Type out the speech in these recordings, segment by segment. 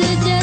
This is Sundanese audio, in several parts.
today.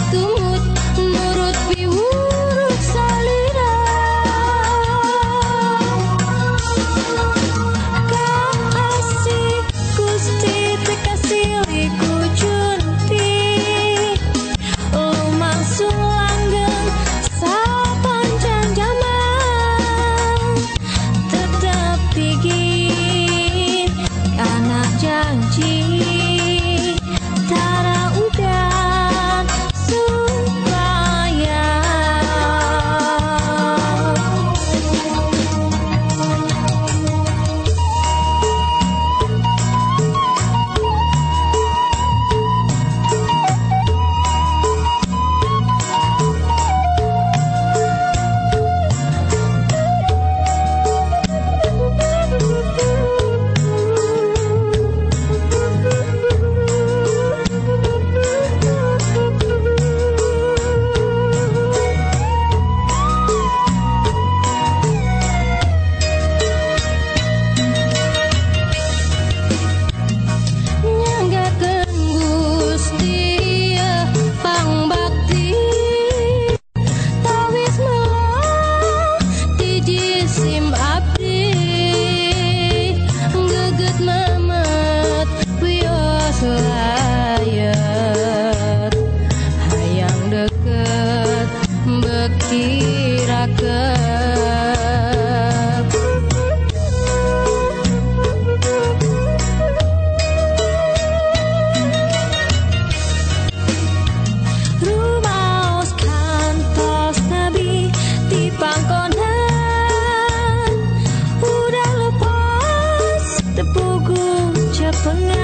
sun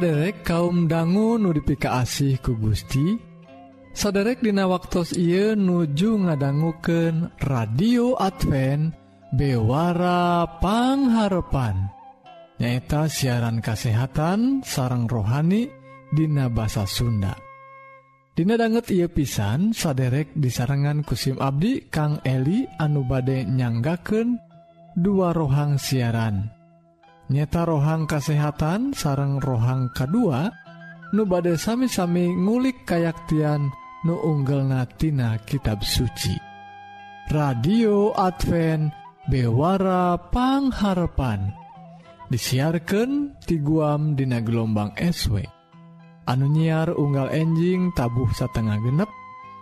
saderek kaum dangu nudipika asih ku Gusti saderek Dina waktu Ieu nuju ngadangguken radio Advent bewarapangharpan nyaeta siaran kasehatan sarang rohani Dina bahasa Sunda. Dina banget ia pisan saderek disarangan kusim Abdi Kang Eli anu bade nyanggaken dua rohang siaran. nyata rohang kesehatan sarang rohang kedua nu badai sami-sami ngulik kayaktian nu unggal natina kitab suci. Radio Advent bewarapangharpan disiarkan ti guam dina gelombang SW anu nyiar unggal enjing tabuh satengah genep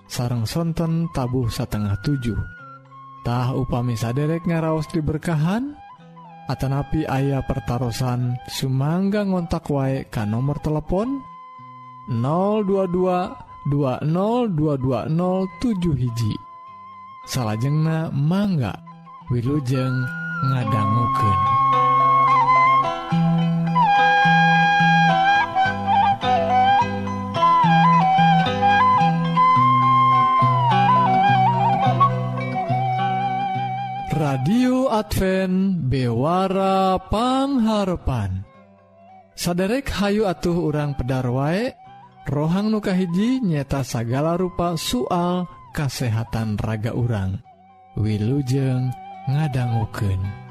sarang sonten tabuh satengah 7 tah upami saderek ngaraos diberkahan Atanapi ayah pertaran Sumangga ngontak wae ka nomor telepon 022 202207 hiji salahjengna mangga Wilujeng ngadangguken. Advent bewara pangharapan saderek Hayu atuh urang pedar wae rohang nukahiji nyeta sagala rupa soal kesehatan raga urang Wilujeng ngadangguken.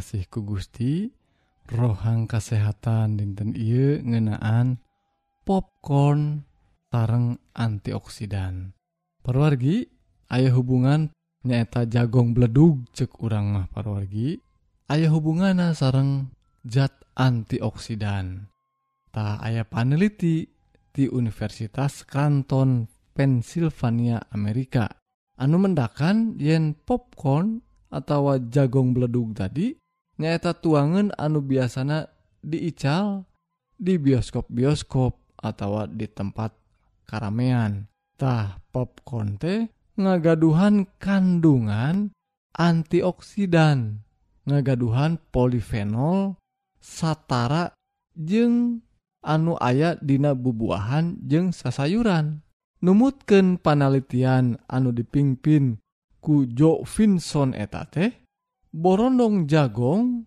Anu dipika asih ku Gusti. Rohang kesehatan dinten I ngenaan popcorn sareng antioksidan. Perwargi ayaah hubungan nyaeta jagong bledug cek urang mah parwargi. Ayaah hubungan sareng zat antioksidan. Tak aya paneliti di Universitas Kanton Pennsylvania Amerika. Anu mendakan yen popcorn atau jagong beledug tadi nyaeta tuangan anu biasana diical di bioskop-bioskop atau di tempat karameantah popcorn teh ngagaduhan kandungan antioksidan ngagaduhan polifenol satara jeng anu ayat dina bubuahan jeng sasayuran. Numutken panelitian anu dipingpin ku Jo Vinson eta teh borondong jagong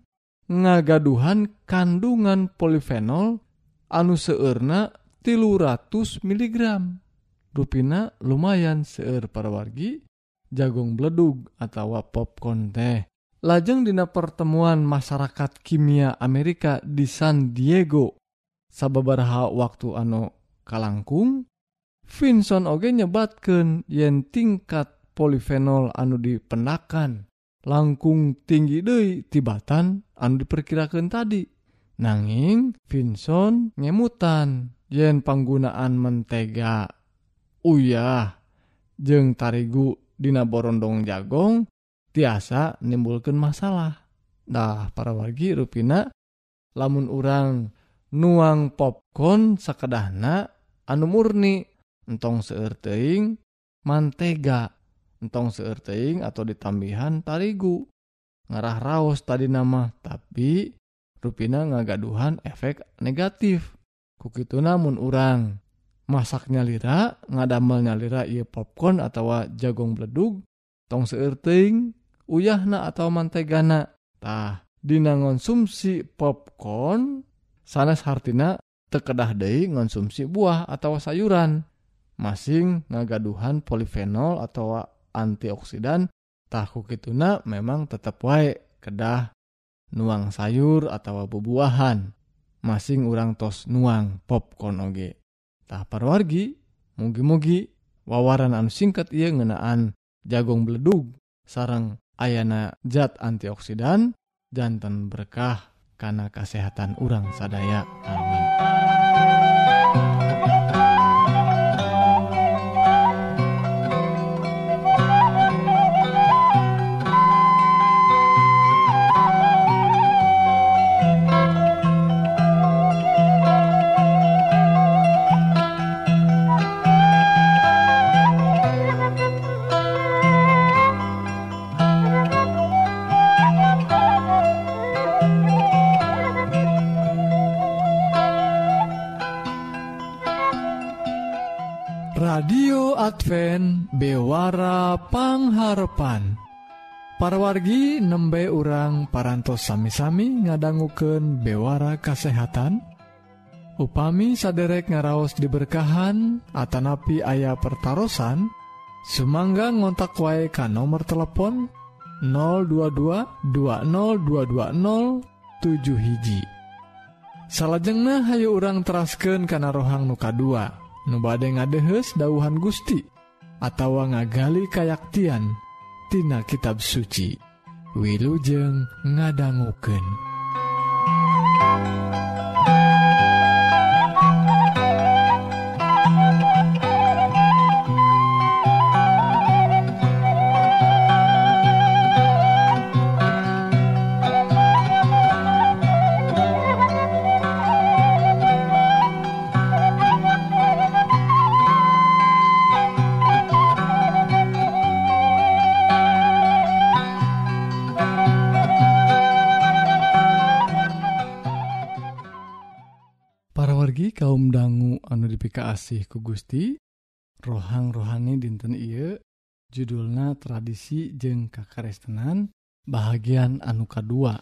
ngagaduhan kandungan polifenol anu seurna tilu ratus mg ruina lumayan seeur parawargi jagong bledug atau popcorn teh. Lajeng dina pertemuan masyarakat kimia Amerika di San Diego. Sababarha waktu anu kalangkung Vinson oge nyebatken yen tingkat polifenol anu dipenakan langkung tinggi Dei tibatan anu diperkirakan tadi. Nanging Vinson ngemutan yen penggunaan mentega. Oh Uyah jeng tarigu Dina Borondong jagong tiasa nimbulkan masalah. Dah para wagi ruina lamun urang nuang popcorn sekedahna anu murni entong seerteing mantega. entong seerteing atau ditambihan tarigu. Ngarah raos tadi nama tapi rupina ngagaduhan efek negatif. Kukitu namun orang masaknya lira ngadamelnya lira iya popcorn atau jagong beledug tong seerteing uyahna atau mantegana tah dina ngonsumsi popcorn sanes hartina tekedah deui ngonsumsi buah atau sayuran. Masing ngagaduhan polifenol atau antioksidan tahu kituna memang tetap wae kedah nuang sayur atau bubuahan masing urang tos nuang popcorn oge. Tah parwargi mugi-mugi wawaran anu singkat ia ngenaan jagung beledug. Sarang ayana zat antioksidan jantan berkah karena kesehatan urang sadaya. Amin. parwargi nembe urang parantos sami-sami ngadangguken bewara kasehatan. Upami saderek ngaraos diberkahan Atanapi ayah pertaran Sumangga ngontak wae ka nomor telepon 022202207 hiji. Salajengnah hayu urang terasken kana rohang nuka 2 nubade ngadehes dauhan Gusti atawa ngagali kayaktian. tina kitab suci Wilujeng ngadanguken. asih ku Gusti rohang rohani dinten Ieu judulna tradisi jeung kakarestenan bagian anuka 2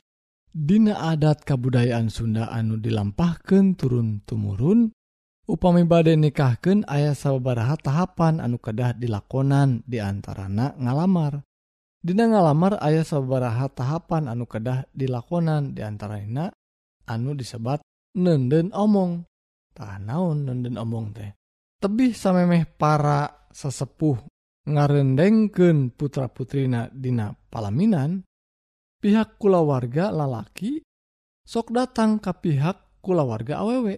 Dina adat kabudayaan Sunda anu dilampahkan turun tumurun upami badai nikahken ayah sababaraha tahapan anu kedah dilakonan diantaranak ngalamar. Dina ngalamar ayah sababaraha tahapan anu kedah dilakonan diantara enak anu disebat nenden omong. ta naon nenden omong teh. Tebih samemeh para sesepuh ngarendengken putra putrina dina palaminan pihak kulawarga lalaki sok datang ke pihak kulawarga awewe.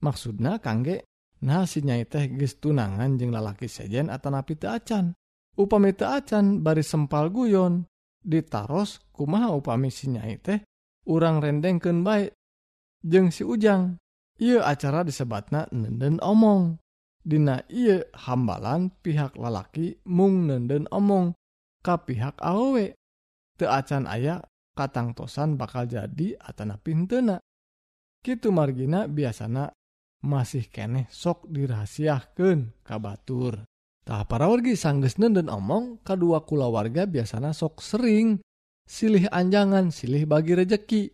Maksudna kangge nah si nyai teh geus tunangan jeung lalaki sejen atanapi teu acan. Upami teu acan bari sempal guyon ditaros kumaha upami si nyai teh urang rendengkeun baik jeung si ujang Ieu acara disebatna nenden omong. Dina ieu hambalan pihak lalaki mung nenden omong ka pihak awewe. Teu acan aya katangtosan bakal jadi atana pintena. Kitu margina biasana masih keneh sok dirahasiahkeun ka batur. Tah para wargi sanggeus nenden omong kadua kula warga biasana sok sering silih anjangan silih bagi rejeki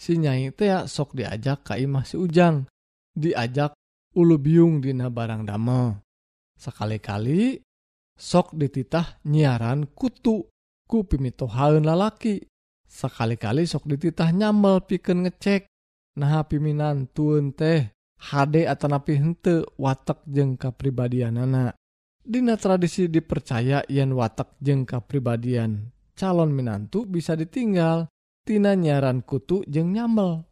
sinyai tea sok diajak Kaimah si Ujang. Diajak ulu biung dina barang damel. Sekali-kali sok dititah nyiaran kutu ku pimitohaun lalaki. Sekali-kali sok dititah nyamel piken ngecek. Nah piminan tuun teh HD atau napi hente watak jengka pribadian anak Dina tradisi dipercaya yen watak jengka kapribadian calon minantu bisa ditinggal. tina nyaran kutu jeung nyamel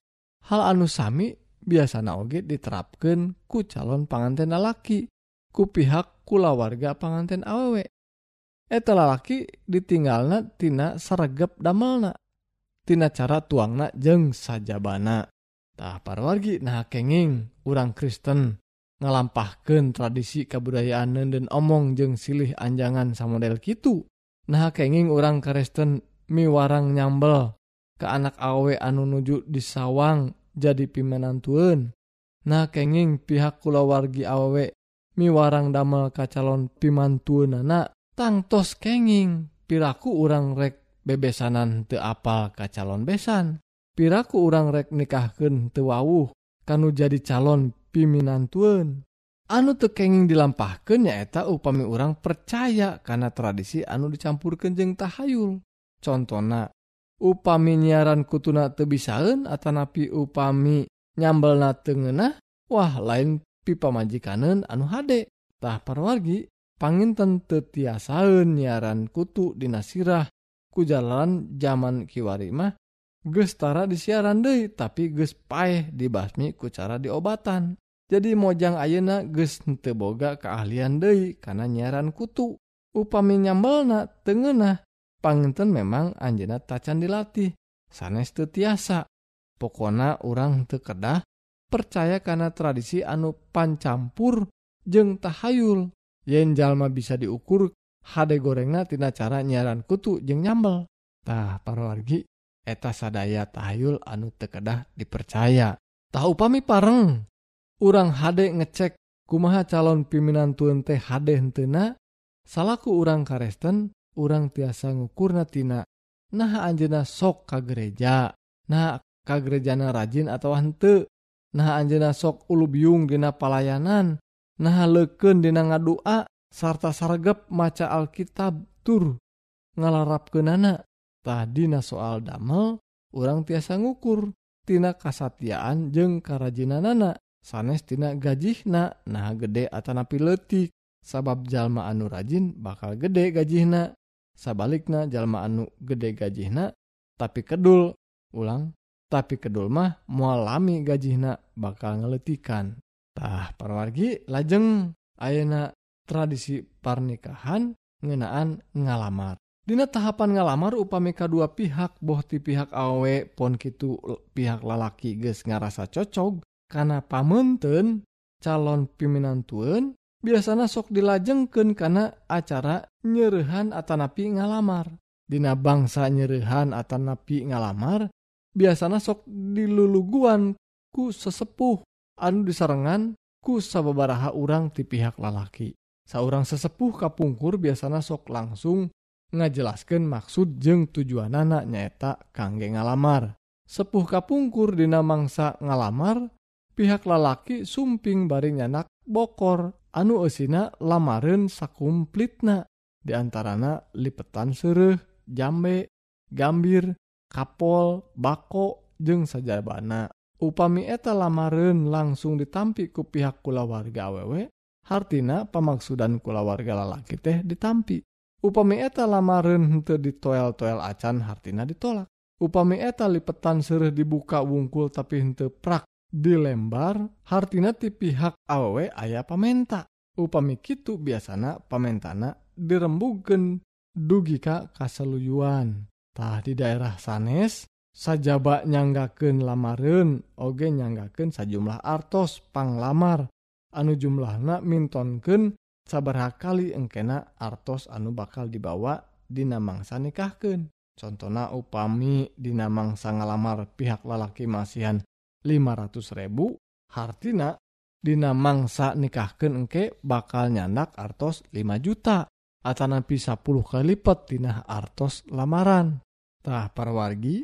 hal anu sami biasana oge diterapkan ku calon panganten lalaki ku pihak kulawarga panganten awewe. Eta lalaki ditinggalna tina saregep damelna. Tina cara tuangna jeng sajabana. Tah parwargi nah kenging urang Kristen. Ngalampahkan tradisi kebudayaan dan omong jeng silih anjangan samodel kitu. Nah kenging urang Kristen miwarang nyambel. ke anak awe anu nuju di sawang jadi pimenantuun nah kenging pihak kulawargi awe miwarang damel ka calon pimantuun anak tangtos kenging. Piraku urang rek bebesanan te apal ka calon besan. Piraku urang rek nikahken tewawuh kanu jadi calon piminantuun anu tekenging dilampahkan nyaeta upami urang percaya karena tradisi anu dicampur kenjeng tahayul. Contohna upami nyiaran kutuna tebisaun atanapi upami nyambel na tengenah wah lain pipa majikanen anu hadetah parwargi panginten tetiasaun nyiaran kutu dinasirah kujalan zaman kiwarimah gestara di siaran Dei tapi ges paeh dibasmi ku cara diobatan. Jadi mojang ayeuna ges teboga keahlian Dei karena nyiaran kutu. Upami nyambelna tengenah Panginten memang Anjena tacan dilatih sanes te tiasa. Pokona orang tekedah percaya karena tradisi anu pancampur jeng tahayul. Yen jalma bisa diukur hade gorengna tina cara nyaran kutu jeng nyambel. Tah parwargi eta sadaya tahayul anu tekedah dipercaya. Tahu pami pareng urang hade ngecek kumaha calon pimpinan tuen teh hade hentena salaku urang karesten orang tiasa ngukurnatina nah Anjena sok ka gereja. Nah ka gerejana rajin atau hante nah Anjena sok ulu biung dina palayanan. Nah leken dina ngadua sarta sargep maca Alkitab tur ngalarap ke nana tadi na soal damel orang tiasa ngukur tina kasatiaan jeng karajinanana sanes tina gajihna nah gede atanapi letik sabab jalma anu rajin bakal gede gajihna. sabalikna jalma anu gede gajihna tapi kedul ulang tapi kedul mah mualami gajihna bakal ngeletikan. Tah parwargi lajeng ayeuna tradisi pernikahan ngenaan ngalamar. Dina tahapan ngalamar upami kedua pihak bohti pihak awe pon kitu pihak lalaki geus ngarasa cocok karena pamenten calon piminantuan biasanya sok dilajengken karena acara nyerehan Atanapi ngalamar. Dina bangsa nyerehan Atanapi ngalamar biasanya sok diluluguan ku sesepuh anu disarengan ku sababaraha urang ti pihak lalaki. Seorang sesepuh kapungkur biasanya sok langsung ngajelaskan maksud jeng tujuan anak nyaeta kangge ngalamar. Sepuh kapungkur dina mangsa ngalamar pihak lalaki sumping bari nyanak bokor. Anu esina lamarin sakumplitna. Diantarana lipetan sereh jambe gambir kapol bako jeung sajabana. Upami eta lamarin langsung ditampi ku pihak kulawarga awewe hartina pamaksudan kulawarga lalaki teh ditampi. Upami eta lamarin hente di toel-toel acan hartina ditolak. Upami eta lipetan sereh dibuka wungkul tapi hente prak di lembar hartina ti pihak awe ayah pamenta. Upami kitu biasana pamentana dirembugen dugi ka kaseluyuantah di daerah sanes sajaba nyanggaken lamarin oge nyanggaken sajumlah artos panglamar. Anu jumlahna mintonken sabarha kali engkena artos anu bakal dibawa dinamangsa nikahken contohna upami dina mangsa ngalamar pihak lalaki masihan 500.000 hartina Dina mangsa nikahken engke bakal nyanak artos 5 juta Atanapi 10 kali lipat Dinah artos lamarantah parwargi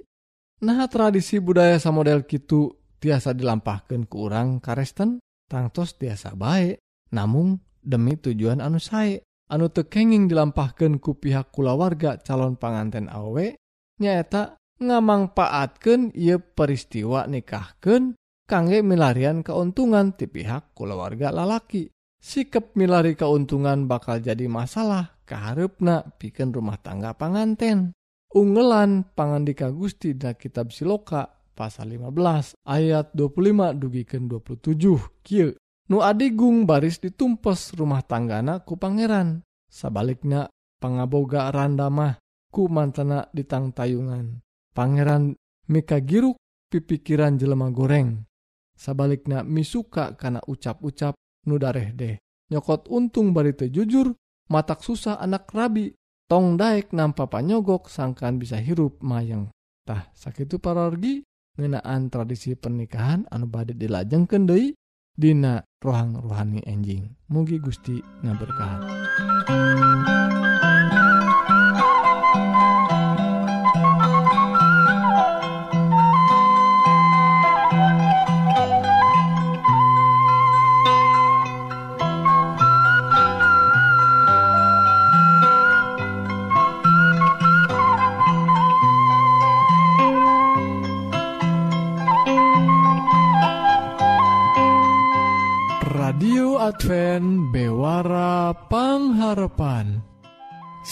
Nah tradisi budaya sa model Kitu tiasa dilampahkan ke urang karesten tangtos tiasa baik namun demi tujuan anu sae anu tekenging dilampahkan ku pihak kulawarga calon panganten awe nyaeta ngamangpaatkan ia peristiwa nikahken kangge milarian keuntungan ti pihak keluarga lalaki. Sikap milari keuntungan bakal jadi masalah keharepna bikin rumah tangga panganten. Unggelan pangandika Gusti dan kitab siloka pasal 15 ayat 25 dugiken 27 Q nu adigung baris ditumpes rumah tanggana ku pangeran. Sabaliknya pangaboga randamah ku mantana ditang tayungan. Pangeran Mika giruk pipikiran jelema goreng. Sabaliknya misuka karena ucap-ucap nudareh deh. Nyokot untung bari teu jujur, matak susah anak rabi. Tong daek nampa panyogok sangkan bisa hirup mayang. Tah sakitu parorgi ngenaan tradisi pernikahan anu bade dilajengkeun deui dina rohang rohani enjing. Mugi Gusti ngaberkahan.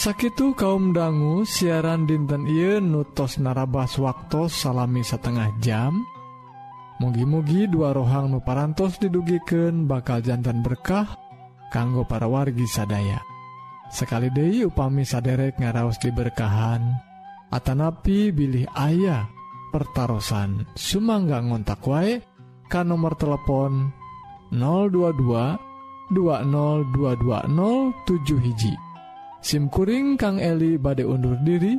Sakit kaum dangu siaran dinten Iin nutos narabas waktu salami setengah jam. Mugi-mugi dua rohang nuparantos didugiken bakal jantan berkah kanggo para wargi sadaya. Sekali De upami saderek ngaraos diberkahan Atanapi bilih ayah pertaran Sumangga ngontak wae kan nomor telepon 022 202207 hiji SIMkuring Kang Eli bade undur diri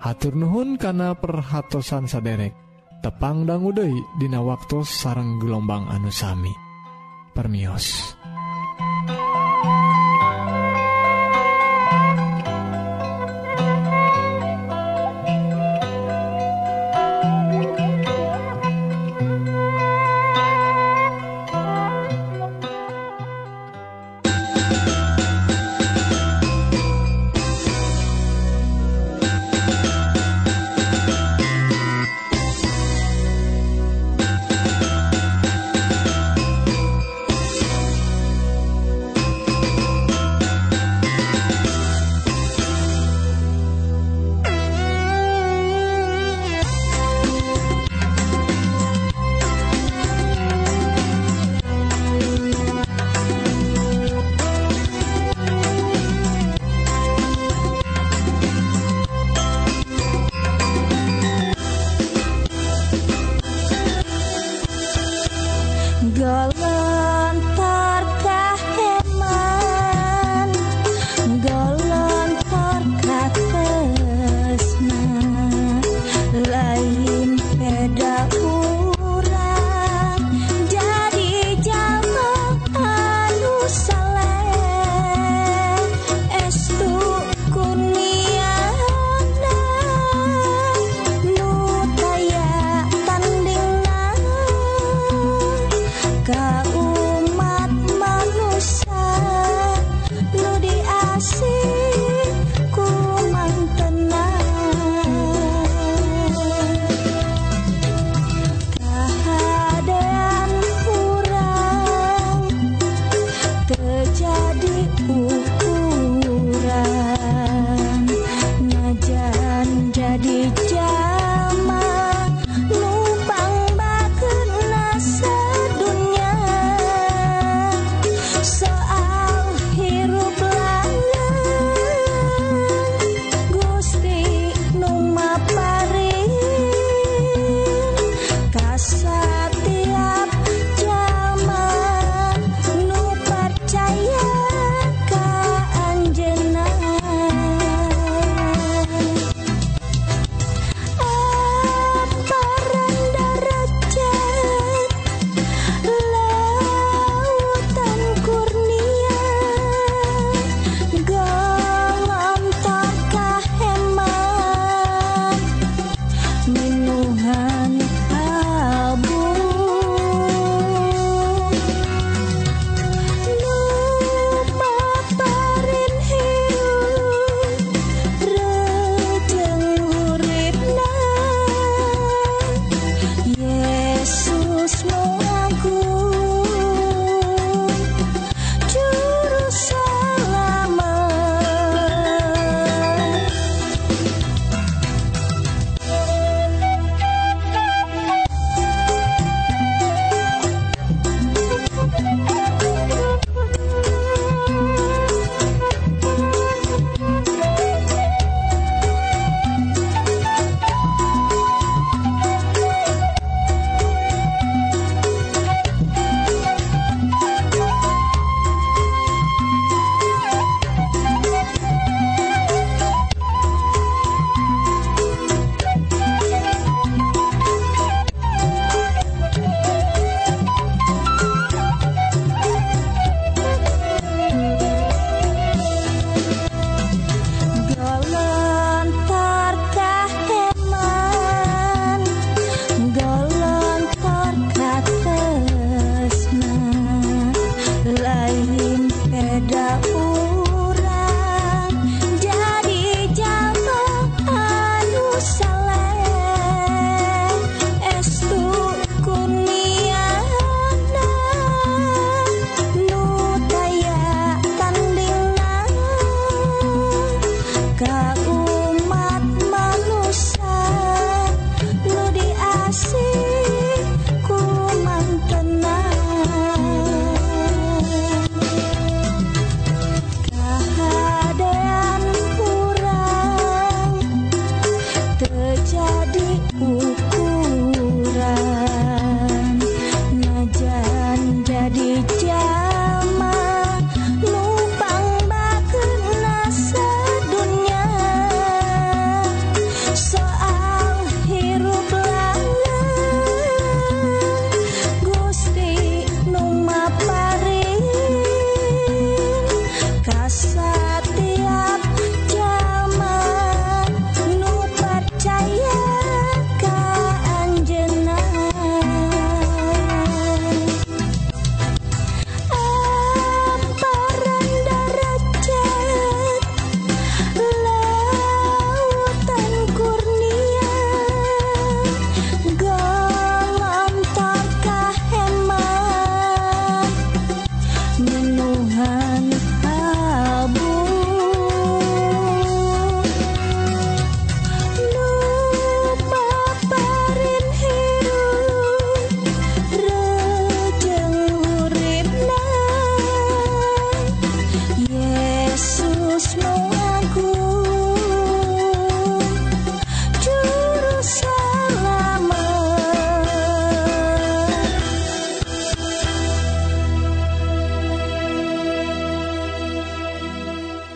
hatur Nuhun kana perhatsan saderek tepangdang Uday Dina waktu sarang gelombang anusami Permios.